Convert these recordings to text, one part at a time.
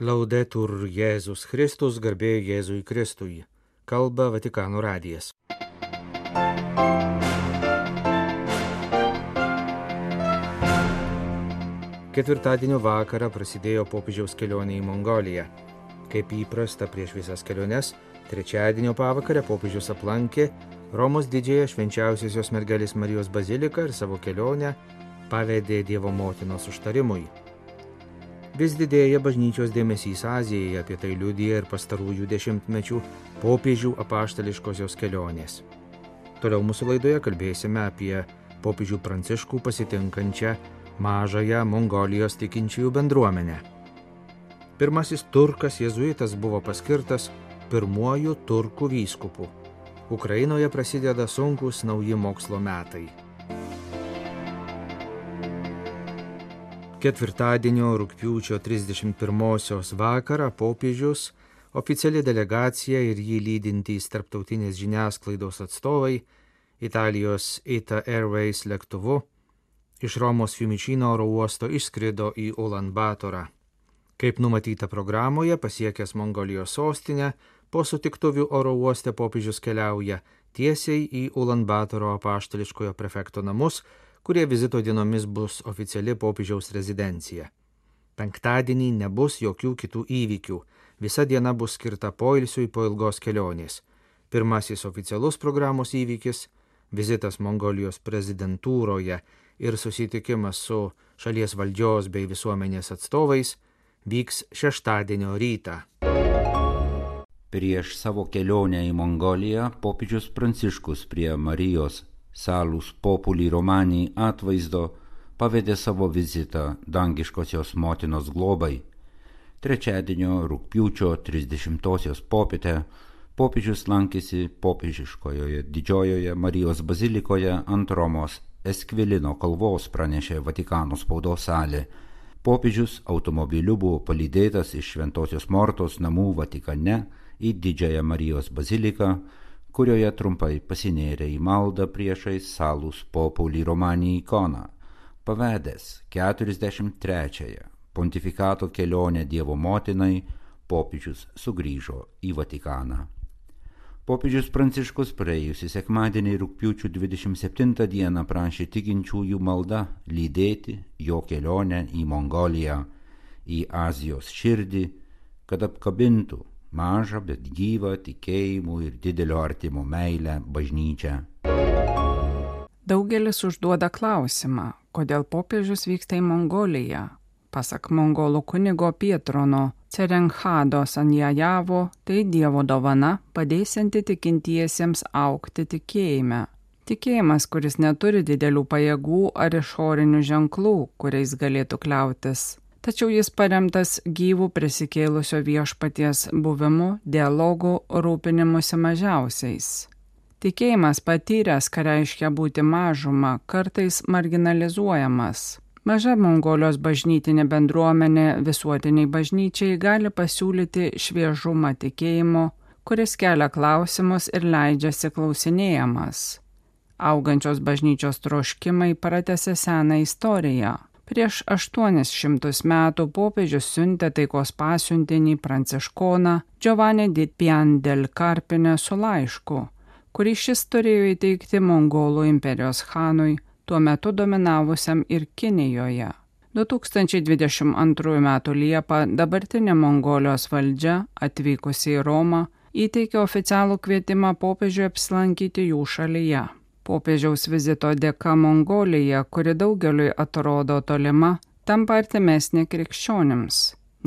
Laudetur Jėzus Kristus, garbė Jėzui Kristui. Kalba Vatikano radijas. Ketvirtadienio vakarą prasidėjo popiežiaus kelionė į Mongoliją. Kaip įprasta prieš visas keliones, trečiadienio pavakarę popiežius aplankė Romos didžiąją švenčiausiosios mergelės Marijos baziliką ir savo kelionę pavedė Dievo motinos užtarimui. Vis didėja bažnyčios dėmesys Azijai, apie tai liudija ir pastarųjų dešimtmečių popiežių apaštališkosios kelionės. Toliau mūsų laidoje kalbėsime apie popiežių pranciškų pasitinkančią mažąją Mongolijos tikinčiųjų bendruomenę. Pirmasis turkas jėzuitas buvo paskirtas pirmuoju turkų vyskupu. Ukrainoje prasideda sunkus nauji mokslo metai. Ketvirtadienio rūpiučio 31 vakarą popiežius, oficiali delegacija ir jį lydintys tarptautinės žiniasklaidos atstovai Italijos ITA Airways lėktuvu iš Romos Fiumicino oro uosto išskrido į Ulanbatorą. Kaip numatyta programoje, pasiekęs Mongolijos sostinę, po sutiktuvių oro uoste popiežius keliauja tiesiai į Ulanbatoro apaštališkojo prefekto namus, kurie vizito dienomis bus oficiali popiežiaus rezidencija. Penktadienį nebus jokių kitų įvykių, visa diena bus skirta poilsiui po ilgos kelionės. Pirmasis oficialus programos įvykis - vizitas Mongolijos prezidentūroje ir susitikimas su šalies valdžios bei visuomenės atstovais vyks šeštadienio rytą. Prieš savo kelionę į Mongoliją popiežius Pranciškus prie Marijos salus populį romanį atvaizdo pavedė savo vizitą dangiškosios motinos globai. Trečiadienio rūpiučio 30-osios popietę popiežius lankėsi popiežiškojoje didžiojoje Marijos bazilikoje ant Romos Eskvilino kalvos pranešė Vatikano spaudos salė. Popiežius automobiliu buvo palydėtas iš Šventojios Mortos namų Vatikane į Didžiąją Marijos baziliką, kurioje trumpai pasinėrė į maldą priešais salus populį romanį ikoną. Pavedęs 43-ąją pontifikato kelionę Dievo motinai, popiežius sugrįžo į Vatikaną. Popiežius Pranciškus praėjusį sekmadienį rūpiučių 27 dieną prašė tikinčiųjų malda lydėti jo kelionę į Mongoliją, į Azijos širdį, kad apkabintų mažą, bet gyvą tikėjimų ir didelio artimo meilę bažnyčią. Daugelis užduoda klausimą, kodėl popiežius vyksta į Mongoliją. Pasak mongolų kunigo Pietrono, Cerenchado Sanjajavo tai Dievo dovana padėsianti tikintiesiems aukti tikėjime. Tikėjimas, kuris neturi didelių pajėgų ar išorinių ženklų, kuriais galėtų kliautis. Tačiau jis paremtas gyvų prisikėlusio viešpaties buvimu, dialogu, rūpinimusi mažiausiais. Tikėjimas patyręs, ką reiškia būti mažuma, kartais marginalizuojamas Maža Mongolijos bažnytinė bendruomenė visuotiniai bažnyčiai gali pasiūlyti šviežumą tikėjimo, kuris kelia klausimus ir leidžiasi klausinėjamas. Augančios bažnyčios troškimai pratęsė seną istoriją. Prieš 800 metų popiežius siuntė taikos pasiuntinį pranciškoną Giovanni Ditpian del Karpinę su laišku, kurį šis turėjo įteikti Mongolų imperijos Hanui tuo metu dominavusiam ir Kinijoje. 2022 m. Liepą dabartinė Mongolijos valdžia, atvykusi į Romą, įteikė oficialų kvietimą popiežiui apsilankyti jų šalyje. Popiežiaus vizito dėka Mongolija, kuri daugeliui atrodo tolima, tampa artimesnė krikščionims,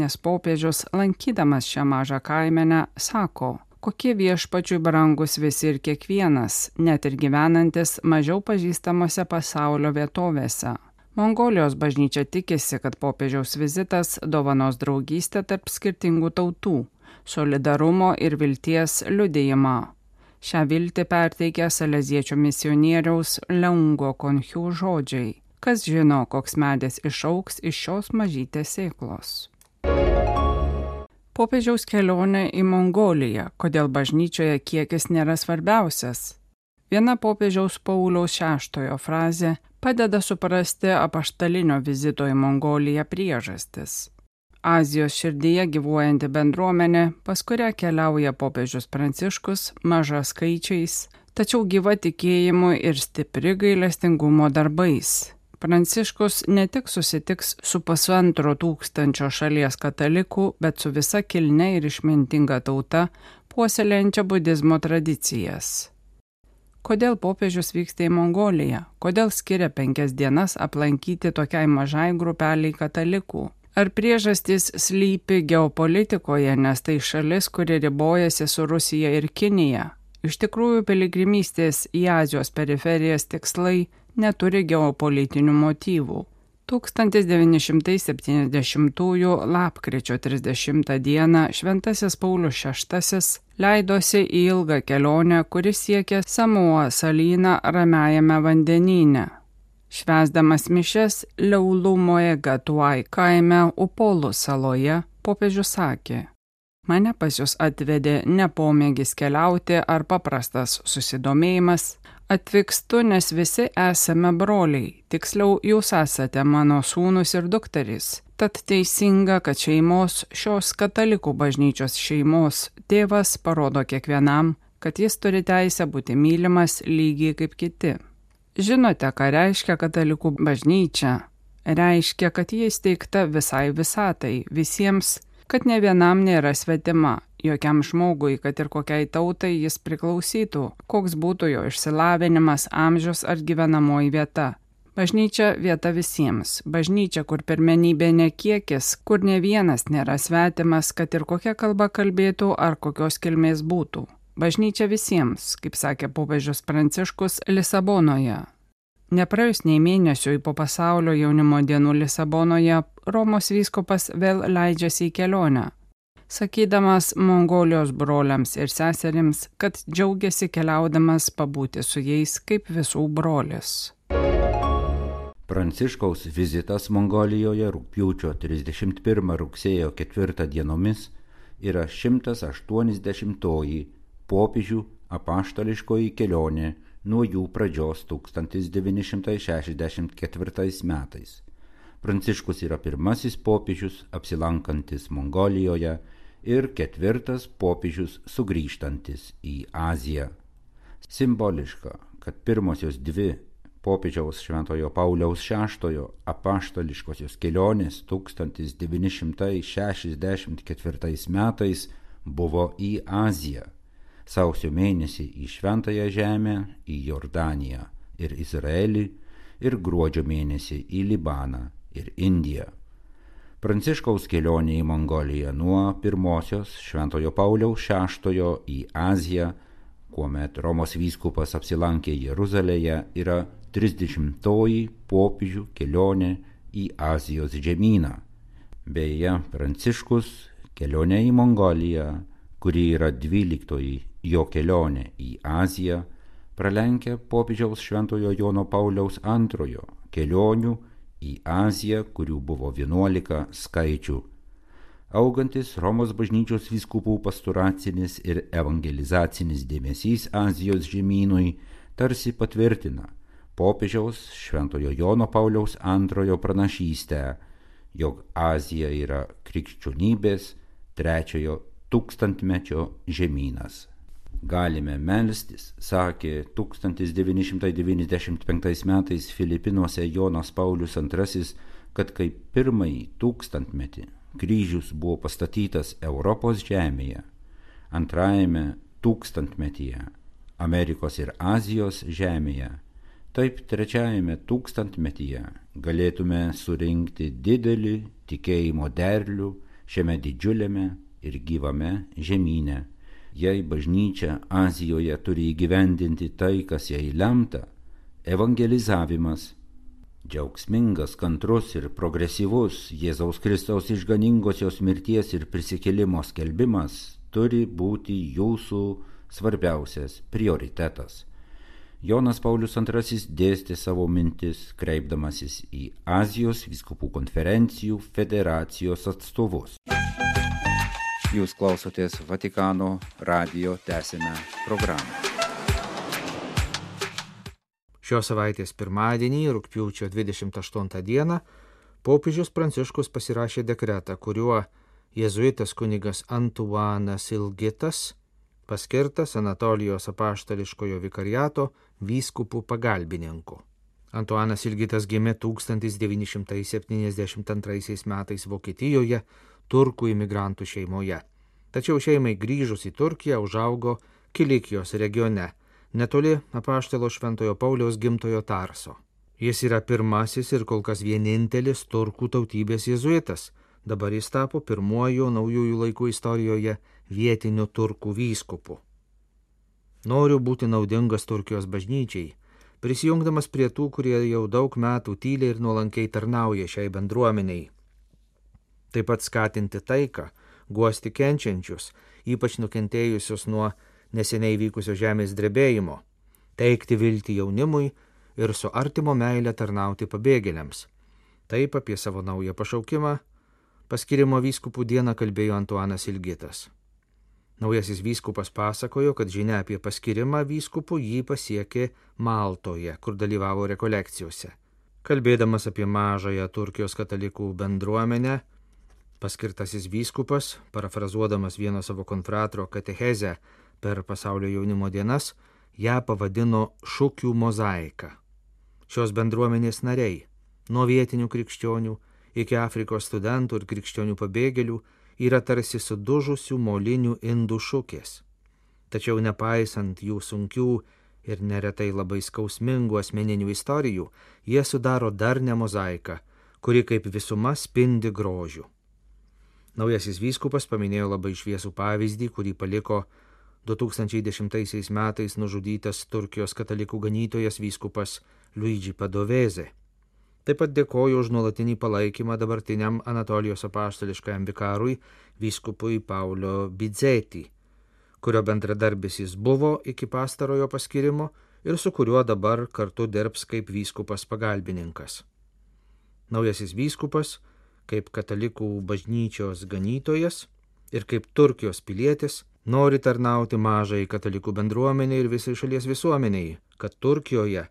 nes popiežius lankydamas šią mažą kaimenę sako, kokie viešpačiui brangus visi ir kiekvienas, net ir gyvenantis mažiau pažįstamose pasaulio vietovėse. Mongolijos bažnyčia tikisi, kad popiežiaus vizitas dovanos draugystę tarp skirtingų tautų, solidarumo ir vilties liudėjimą. Šią viltį perteikia saleziečių misionieriaus Leungo Konhių žodžiai. Kas žino, koks medis išauks iš šios mažytės sėklos. Popiežiaus kelionė į Mongoliją, kodėl bažnyčioje kiekis nėra svarbiausias. Viena popiežiaus Pauliaus šeštojo frazė padeda suprasti apaštalinio vizito į Mongoliją priežastis. Azijos širdyje gyvuojanti bendruomenė, pas kurią keliauja popiežius Pranciškus maža skaičiais, tačiau gyva tikėjimu ir stipri gailestingumo darbais. Pranciškus ne tik susitiks su pusantro tūkstančio šalies katalikų, bet su visa kilne ir išmintinga tauta, puoselėjančia budizmo tradicijas. Kodėl popiežius vyksta į Mongoliją? Kodėl skiria penkias dienas aplankyti tokiai mažai grupeliai katalikų? Ar priežastys slypi geopolitikoje, nes tai šalis, kuri ribojasi su Rusija ir Kinija? Iš tikrųjų, piligrimystės į Azijos periferijas tikslai neturi geopolitinių motyvų. 1970 lapkričio 30 dieną Šventasis Paulius VI leidosi į ilgą kelionę, kuris siekia Samoa salyną Ramiajame vandenyne. Švesdamas mišes Leulumoje Gatuai kaime Upolų saloje, popiežius sakė, Mane pas jūs atvedė ne pomėgis keliauti ar paprastas susidomėjimas, Atvykstu, nes visi esame broliai, tiksliau jūs esate mano sūnus ir dukterys. Tad teisinga, kad šeimos, šios katalikų bažnyčios šeimos tėvas parodo kiekvienam, kad jis turi teisę būti mylimas lygiai kaip kiti. Žinote, ką reiškia katalikų bažnyčia? Reiškia, kad jie įsteigta visai visatai, visiems, kad ne vienam nėra svetima, jokiam žmogui, kad ir kokiai tautai jis priklausytų, koks būtų jo išsilavinimas, amžius ar gyvenamoji vieta. Bažnyčia vieta visiems. Bažnyčia, kur pirmenybė ne kiekis, kur ne vienas nėra svetimas, kad ir kokia kalba kalbėtų ar kokios kilmės būtų. Bažnyčia visiems, kaip sakė popiežius Pranciškus Lisabonoje. Nepraėjus nei mėnesiui po pasaulio jaunimo dienų Lisabonoje, Romos vyskupas vėl leidžiasi į kelionę sakydamas Mongolijos broliams ir seserims, kad džiaugiasi keliaudamas pabūti su jais kaip visų brolis. Pranciškaus vizitas Mongolijoje rūpjūčio 31 rugsėjo 4 dienomis yra 180-oji popiežių apaštališkoji kelionė nuo jų pradžios 1964 metais. Pranciškus yra pirmasis popiežius apsilankantis Mongolijoje ir ketvirtas popiežius sugrįžtantis į Aziją. Simboliška, kad pirmosios dvi popiežiaus Šventojo Pauliaus VI apaštališkosios kelionės 1964 metais buvo į Aziją, sausio mėnesį į Šventąją Žemę, į Jordaniją ir Izraelį ir gruodžio mėnesį į Libaną ir Indiją. Pranciškaus kelionė į Mongoliją nuo pirmosios Šventojo Pauliaus VI į Aziją, kuomet Romos vyskupas apsilankė Jeruzalėje, yra 30-oji popiežių kelionė į Azijos žemyną. Beje, Pranciškus kelionė į Mongoliją, kuri yra 12-oji jo kelionė į Aziją, pralenkia popiežiaus Šventojo Jono Pauliaus II kelionių į Aziją, kurių buvo 11 skaičių. Augantis Romos bažnyčios vyskupų pasturacinis ir evangelizacinis dėmesys Azijos žemynui tarsi patvirtina popiežiaus Šventojo Jono Pauliaus antrojo pranašystę, jog Azija yra krikščionybės trečiojo tūkstantmečio žemynas galime melstis, sakė 1995 metais Filipinuose Jonas Paulius II, kad kaip pirmąjį tūkstantmetį kryžius buvo pastatytas Europos žemėje, antrajame tūkstantmetyje Amerikos ir Azijos žemėje, taip trečiajame tūkstantmetyje galėtume surinkti didelį tikėjimo derlių šiame didžiuliame ir gyvame žemynė jei bažnyčia Azijoje turi įgyvendinti tai, kas jai lemta, evangelizavimas, džiaugsmingas, kantrus ir progresyvus Jėzaus Kristaus išganingosios mirties ir prisikėlimo skelbimas turi būti jūsų svarbiausias prioritetas. Jonas Paulius II dėstė savo mintis, kreipdamasis į Azijos viskupų konferencijų federacijos atstovus. Jūs klausotės Vatikano radio tęsinę programą. Šios savaitės pirmadienį, rūpiučio 28 dieną, popiežius Pranciškus pasirašė dekretą, kuriuo jėzuitas kunigas Antuanas Ilgitas paskirtas Anatolijos apaštališkojo vikariato vyskupų pagalbininku. Antuanas Ilgitas gimė 1972 metais Vokietijoje turkų imigrantų šeimoje. Tačiau šeimai grįžus į Turkiją užaugo Kilikijos regione, netoli apaštalo Šventojo Pauliaus gimtojo Tarso. Jis yra pirmasis ir kol kas vienintelis turkų tautybės jėzuitas. Dabar jis tapo pirmuoju naujųjų laikų istorijoje vietiniu turkų vyskupu. Noriu būti naudingas Turkijos bažnyčiai, prisijungdamas prie tų, kurie jau daug metų tyliai ir nuolankiai tarnauja šiai bendruomeniai. Taip pat skatinti taiką, guosti kenčiančius, ypač nukentėjusius nuo neseniai vykusio žemės drebėjimo, teikti viltį jaunimui ir su artimo meilė tarnauti pabėgėliams. Taip apie savo naują pašaukimą paskirimo vyskupų dieną kalbėjo Antuanas Ilgitas. Naujasis vyskupas pasakojo, kad žinia apie paskirimą vyskupų jį pasiekė Maltoje, kur dalyvavo rekolekcijose. Kalbėdamas apie mažąją Turkijos katalikų bendruomenę, paskirtasis vyskupas, parafrazuodamas vieno savo konfratro katechezę per pasaulio jaunimo dienas, ją pavadino šūkių mozaika. Šios bendruomenės nariai, nuo vietinių krikščionių iki Afrikos studentų ir krikščionių pabėgėlių, yra tarsi sudužusių molinių indų šukės. Tačiau nepaisant jų sunkių ir neretai labai skausmingų asmeninių istorijų, jie sudaro darnę mozaiką, kuri kaip visuma spindi grožiu. Naujasis vyskupas paminėjo labai šviesų pavyzdį, kurį paliko 2010 metais nužudytas Turkijos katalikų ganytojas vyskupas Luigi Padoveze. Taip pat dėkoju už nuolatinį palaikymą dabartiniam Anatolijos apaštališkajam vikarui vyskupui Paulio Bidzetį, kurio bendradarbis jis buvo iki pastarojo paskirimo ir su kuriuo dabar kartu dirbs kaip vyskupas pagalbininkas. Naujasis vyskupas, kaip katalikų bažnyčios ganytojas ir kaip Turkijos pilietis, nori tarnauti mažai katalikų bendruomeniai ir visai šalies visuomeniai, kad Turkijoje,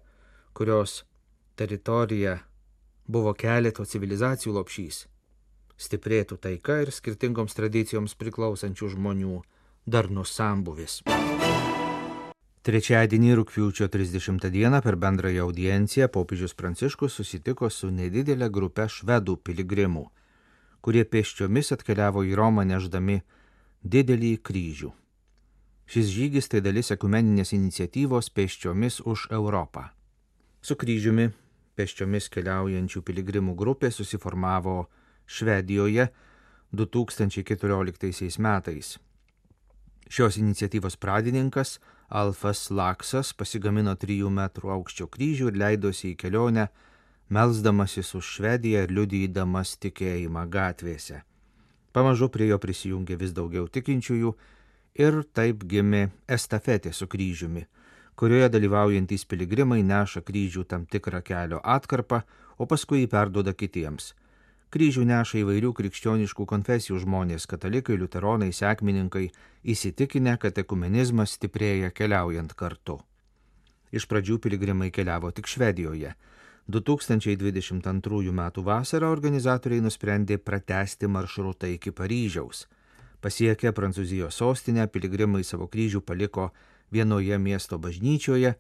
kurios teritorija buvo keleto civilizacijų lopšys, stiprėtų taika ir skirtingoms tradicijoms priklausančių žmonių darnus sambuvis. Trečiadienį rūpiučio 30 dieną per bendrąją audienciją popiežius Pranciškus susitiko su nedidelė grupė švedų piligrimų, kurie pėsčiomis atkeliavo į Romą neždami didelį kryžių. Šis žygis tai dalis ekumeninės iniciatyvos pėsčiomis už Europą. Su kryžiumi pėsčiomis keliaujančių piligrimų grupė susiformavo Švedijoje 2014 metais. Šios iniciatyvos pradininkas Alfas Laksas pasigamino 3 metrų aukščio kryžių ir leidosi į kelionę, melzdamasis už Švediją ir liudydamas tikėjimą gatvėse. Pamažu prie jo prisijungė vis daugiau tikinčiųjų ir taip gimė estafetė su kryžiumi kurioje dalyvaujantys piligrimai neša kryžių tam tikrą kelio atkarpą, o paskui jį perduoda kitiems. Kryžių neša įvairių krikščioniškų konfesijų žmonės - katalikai, liuteronai, sekmininkai, įsitikinę, kad ekumenizmas stiprėja keliaujant kartu. Iš pradžių piligrimai keliavo tik Švedijoje. 2022 m. vasarą organizatoriai nusprendė pratesti maršrutą iki Paryžiaus. Pasiekę Prancūzijos sostinę, piligrimai savo kryžių paliko vienoje miesto bažnyčioje,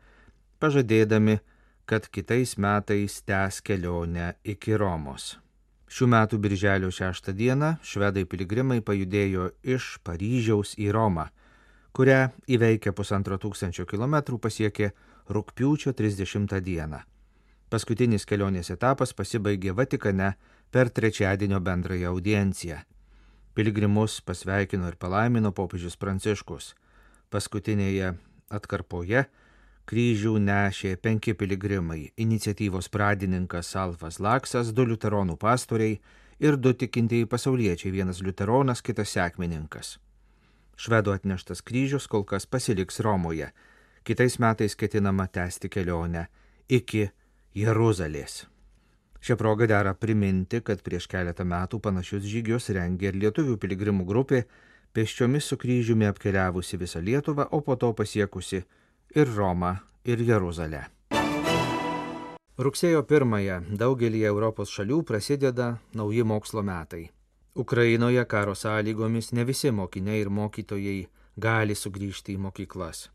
pažadėdami, kad kitais metais tęs kelionę iki Romos. Šių metų birželio 6 dieną švedai piligrimai pajudėjo iš Paryžiaus į Romą, kurią įveikę pusantro tūkstančio kilometrų pasiekė rūpiučio 30 dieną. Paskutinis kelionės etapas pasibaigė Vatikane per trečiadienio bendrąją audienciją. Piligrimus pasveikino ir palaimino popiežius Pranciškus. Paskutinėje atkarpoje kryžių nešė penki piligrimai - iniciatyvos pradininkas Alfas Laksas, du liuteronų pastoriai ir du tikintieji pasauliečiai - vienas liuteronas, kitas sekmininkas. Švedų atneštas kryžius kol kas pasiliks Romoje. Kitais metais ketinama tęsti kelionę iki Jeruzalės. Šią progą dera priminti, kad prieš keletą metų panašius žygius rengė ir lietuvių piligrimų grupė pėsčiomis su kryžiumi apkeliavusi visą Lietuvą, o po to pasiekusi ir Romą, ir Jeruzalę. Rugsėjo pirmąją daugelį Europos šalių prasideda nauji mokslo metai. Ukrainoje karo sąlygomis ne visi mokiniai ir mokytojai gali sugrįžti į mokyklas.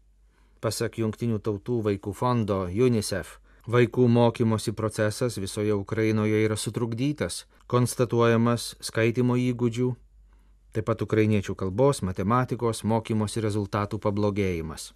Pasak Junktinių tautų vaikų fondo UNICEF, vaikų mokymosi procesas visoje Ukrainoje yra sutrukdytas, konstatuojamas skaitimo įgūdžių, taip pat ukrainiečių kalbos, matematikos mokymosi rezultatų pablogėjimas.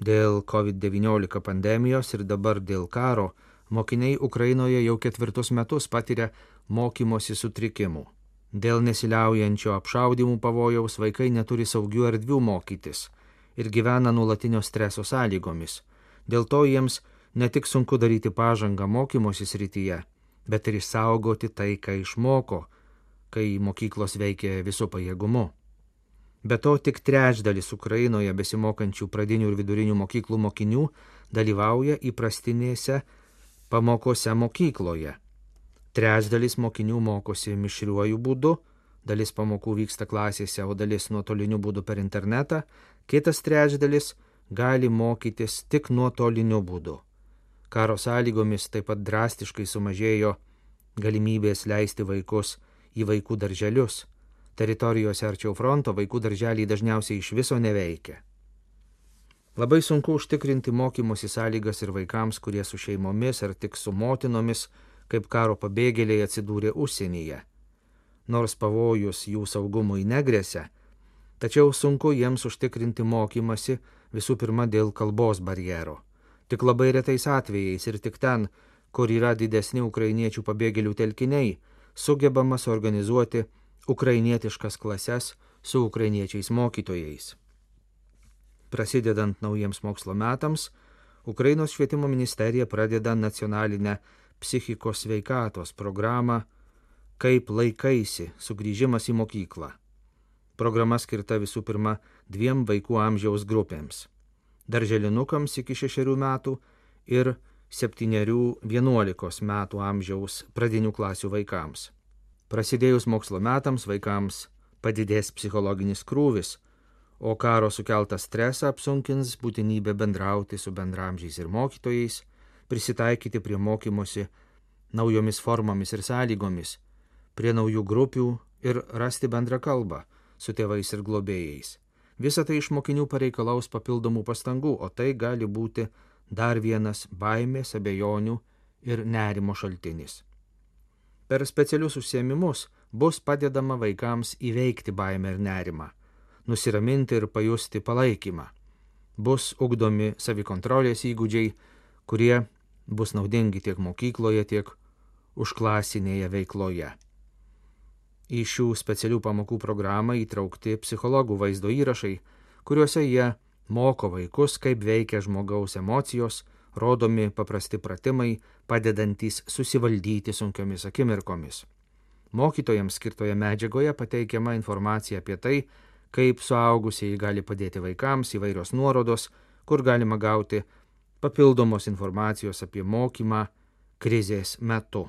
Dėl COVID-19 pandemijos ir dabar dėl karo mokiniai Ukrainoje jau ketvirtus metus patiria mokymosi sutrikimų. Dėl nesiliaujančio apšaudimų pavojaus vaikai neturi saugių erdvių mokytis ir gyvena nuolatinio streso sąlygomis. Dėl to jiems ne tik sunku daryti pažangą mokymosi srityje, bet ir išsaugoti tai, ką išmoko, kai mokyklos veikia visų pajėgumu. Be to, tik trečdalis Ukrainoje besimokančių pradinių ir vidurinių mokyklų mokinių dalyvauja įprastinėse pamokose mokykloje. Trečdalis mokinių mokosi mišriuoju būdu, dalis pamokų vyksta klasėse, o dalis nuotoliniu būdu per internetą, kitas trečdalis gali mokytis tik nuotoliniu būdu. Karo sąlygomis taip pat drastiškai sumažėjo galimybės leisti vaikus į vaikų darželius Teritorijose arčiau fronto vaikų darželiai dažniausiai iš viso neveikia. Labai sunku užtikrinti mokymosi sąlygas ir vaikams, kurie su šeimomis ar tik su motinomis, kaip karo pabėgėliai atsidūrė užsienyje. Nors pavojus jų saugumui negresia, tačiau sunku jiems užtikrinti mokymasi visų pirma dėl kalbos barjero. Tik labai retais atvejais ir tik ten, kur yra didesni ukrainiečių pabėgėlių telkiniai, sugebama suorganizuoti ukrainietiškas klases su ukrainiečiais mokytojais. Prasidedant naujiems mokslo metams, Ukrainos švietimo ministerija pradeda nacionalinę psichikos sveikatos programą Kaip laikaisi sugrįžimas į mokyklą. Programa skirta visų pirma dviem vaikų amžiaus grupėms - darželinukams iki šešerių metų ir septyniarių vienuolikos metų amžiaus pradinių klasių vaikams. Prasidėjus mokslo metams vaikams padidės psichologinis krūvis, o karo sukeltą stresą apsunkins būtinybė bendrauti su bendramžiais ir mokytojais, prisitaikyti prie mokymosi naujomis formomis ir sąlygomis, prie naujų grupių ir rasti bendrą kalbą su tėvais ir globėjais. Visą tai iš mokinių pareikalaus papildomų pastangų, o tai gali būti dar vienas baimės, abejonių ir nerimo šaltinis. Per specialius užsiemimus bus padedama vaikams įveikti baimę ir nerimą, nusiraminti ir pajusti palaikymą. Bus ugdomi savikontrolės įgūdžiai, kurie bus naudingi tiek mokykloje, tiek užklasinėje veikloje. Į šių specialių pamokų programą įtraukti psichologų vaizdo įrašai, kuriuose jie moko vaikus, kaip veikia žmogaus emocijos, rodomi paprasti pratimai, padedantys susivaldyti sunkiomis akimirkomis. Mokytojams skirtoje medžiagoje pateikiama informacija apie tai, kaip suaugusieji gali padėti vaikams įvairios nuorodos, kur galima gauti papildomos informacijos apie mokymą krizės metu.